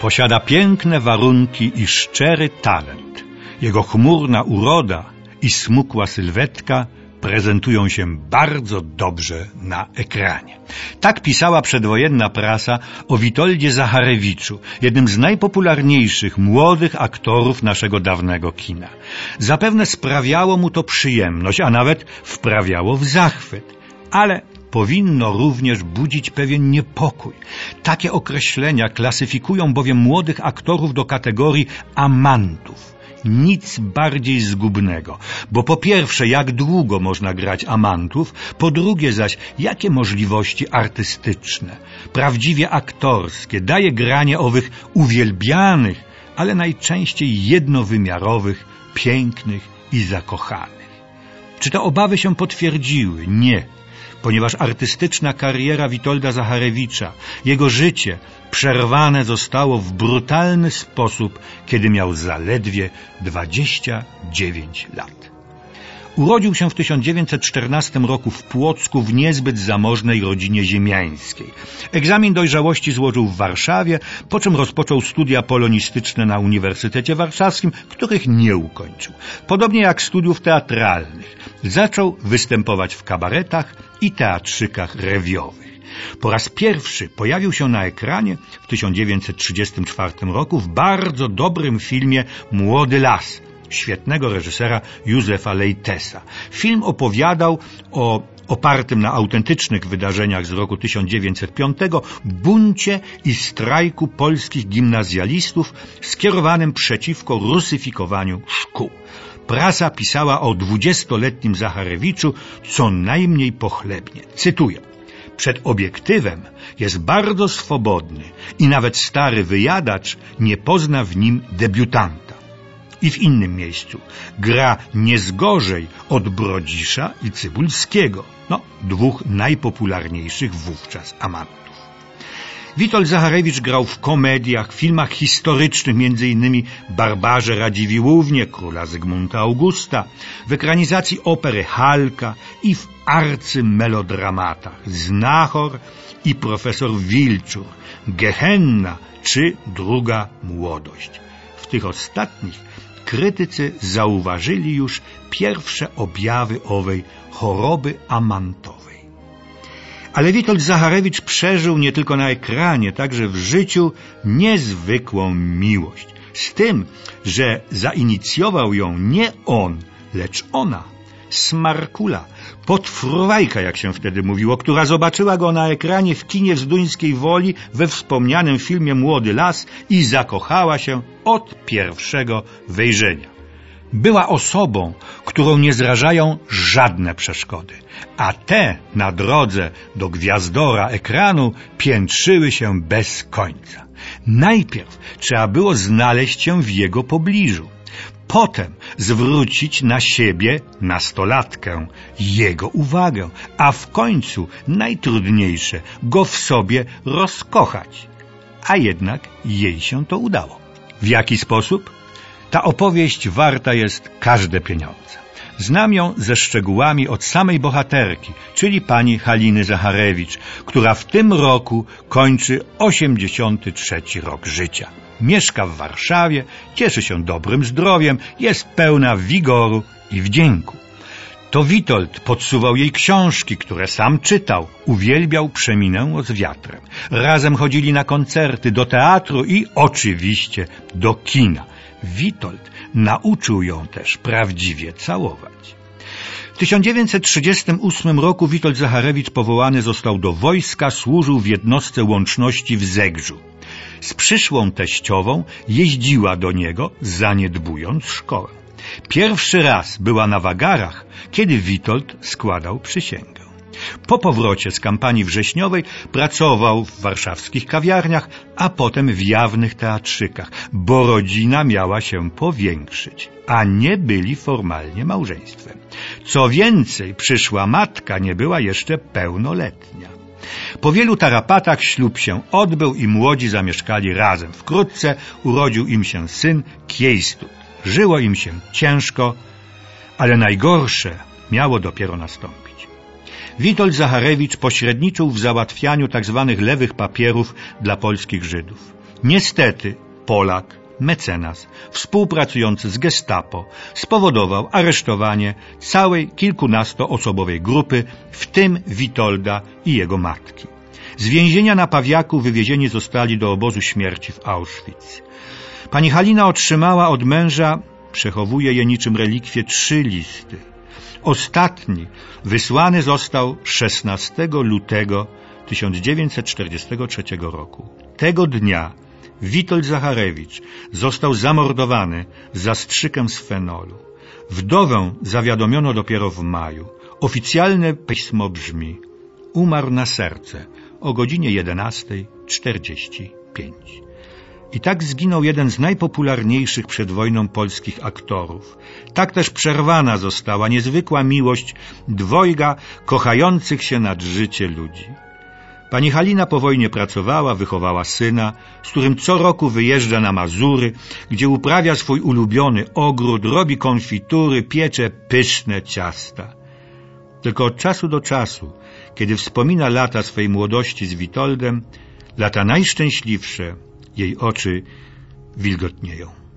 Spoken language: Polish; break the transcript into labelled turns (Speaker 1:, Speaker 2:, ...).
Speaker 1: Posiada piękne warunki i szczery talent. Jego chmurna uroda i smukła sylwetka prezentują się bardzo dobrze na ekranie. Tak pisała przedwojenna prasa o Witoldzie Zacharewiczu, jednym z najpopularniejszych młodych aktorów naszego dawnego kina. Zapewne sprawiało mu to przyjemność, a nawet wprawiało w zachwyt. Ale powinno również budzić pewien niepokój. Takie określenia klasyfikują bowiem młodych aktorów do kategorii amantów nic bardziej zgubnego, bo po pierwsze, jak długo można grać amantów, po drugie zaś, jakie możliwości artystyczne, prawdziwie aktorskie daje granie owych uwielbianych, ale najczęściej jednowymiarowych, pięknych i zakochanych. Czy te obawy się potwierdziły? Nie ponieważ artystyczna kariera Witolda Zacharewicza, jego życie przerwane zostało w brutalny sposób, kiedy miał zaledwie 29 lat. Urodził się w 1914 roku w Płocku w niezbyt zamożnej rodzinie ziemiańskiej. Egzamin dojrzałości złożył w Warszawie, po czym rozpoczął studia polonistyczne na Uniwersytecie Warszawskim, których nie ukończył. Podobnie jak studiów teatralnych. Zaczął występować w kabaretach i teatrzykach rewiowych. Po raz pierwszy pojawił się na ekranie w 1934 roku w bardzo dobrym filmie Młody Las świetnego reżysera Józefa Leitesa. Film opowiadał o opartym na autentycznych wydarzeniach z roku 1905 buncie i strajku polskich gimnazjalistów skierowanym przeciwko rusyfikowaniu szkół. Prasa pisała o dwudziestoletnim Zacharewiczu co najmniej pochlebnie. Cytuję. Przed obiektywem jest bardzo swobodny i nawet stary wyjadacz nie pozna w nim debiutanta i w innym miejscu. Gra nie zgorzej od Brodzisza i Cybulskiego, no, dwóch najpopularniejszych wówczas amantów. Witold Zacharewicz grał w komediach, filmach historycznych, m.in. Barbarze Radziwiłłównie, Króla Zygmunta Augusta, w ekranizacji opery Halka i w arcymelodramatach Znachor i Profesor Wilczur, Gehenna czy Druga Młodość. W tych ostatnich krytycy zauważyli już pierwsze objawy owej choroby amantowej. Ale Witold Zacharewicz przeżył nie tylko na ekranie, także w życiu niezwykłą miłość. Z tym, że zainicjował ją nie on, lecz ona, Smarkula, potfruwajka, jak się wtedy mówiło, która zobaczyła go na ekranie w kinie z Duńskiej Woli we wspomnianym filmie Młody Las i zakochała się od pierwszego wejrzenia. Była osobą, którą nie zrażają żadne przeszkody, a te na drodze do gwiazdora ekranu piętrzyły się bez końca. Najpierw trzeba było znaleźć się w jego pobliżu potem zwrócić na siebie, nastolatkę, jego uwagę, a w końcu najtrudniejsze, go w sobie rozkochać. A jednak jej się to udało. W jaki sposób? Ta opowieść warta jest każde pieniądze. Znam ją ze szczegółami od samej bohaterki, czyli pani Haliny Zacharewicz, która w tym roku kończy 83 rok życia. Mieszka w Warszawie, cieszy się dobrym zdrowiem, jest pełna wigoru i wdzięku. To Witold podsuwał jej książki, które sam czytał. Uwielbiał przeminę z wiatrem. Razem chodzili na koncerty, do teatru i oczywiście do kina. Witold nauczył ją też prawdziwie całować. W 1938 roku Witold Zacharewicz powołany został do wojska, służył w jednostce łączności w Zegrzu. Z przyszłą teściową jeździła do niego, zaniedbując szkołę. Pierwszy raz była na wagarach, kiedy Witold składał przysięgę. Po powrocie z kampanii wrześniowej pracował w warszawskich kawiarniach, a potem w jawnych teatrzykach, bo rodzina miała się powiększyć, a nie byli formalnie małżeństwem. Co więcej, przyszła matka nie była jeszcze pełnoletnia. Po wielu tarapatach ślub się odbył i młodzi zamieszkali razem. Wkrótce urodził im się syn Kiejstut. Żyło im się ciężko, ale najgorsze miało dopiero nastąpić. Witold Zacharewicz pośredniczył w załatwianiu tzw. Tak lewych papierów dla polskich Żydów. Niestety Polak, mecenas, współpracujący z gestapo, spowodował aresztowanie całej kilkunastoosobowej grupy, w tym Witolda i jego matki. Z więzienia na Pawiaku wywiezieni zostali do obozu śmierci w Auschwitz. Pani Halina otrzymała od męża, przechowuje je niczym relikwie, trzy listy. Ostatni wysłany został 16 lutego 1943 roku. Tego dnia Witold Zacharewicz został zamordowany zastrzykiem z fenolu. Wdowę zawiadomiono dopiero w maju. Oficjalne pismo brzmi Umarł na serce o godzinie 11.45. I tak zginął jeden z najpopularniejszych przed wojną polskich aktorów. Tak też przerwana została niezwykła miłość dwojga kochających się nad życie ludzi. Pani Halina po wojnie pracowała, wychowała syna, z którym co roku wyjeżdża na Mazury, gdzie uprawia swój ulubiony ogród, robi konfitury, piecze pyszne ciasta. Tylko od czasu do czasu, kiedy wspomina lata swej młodości z Witoldem, lata najszczęśliwsze, jej oczy wilgotnieją.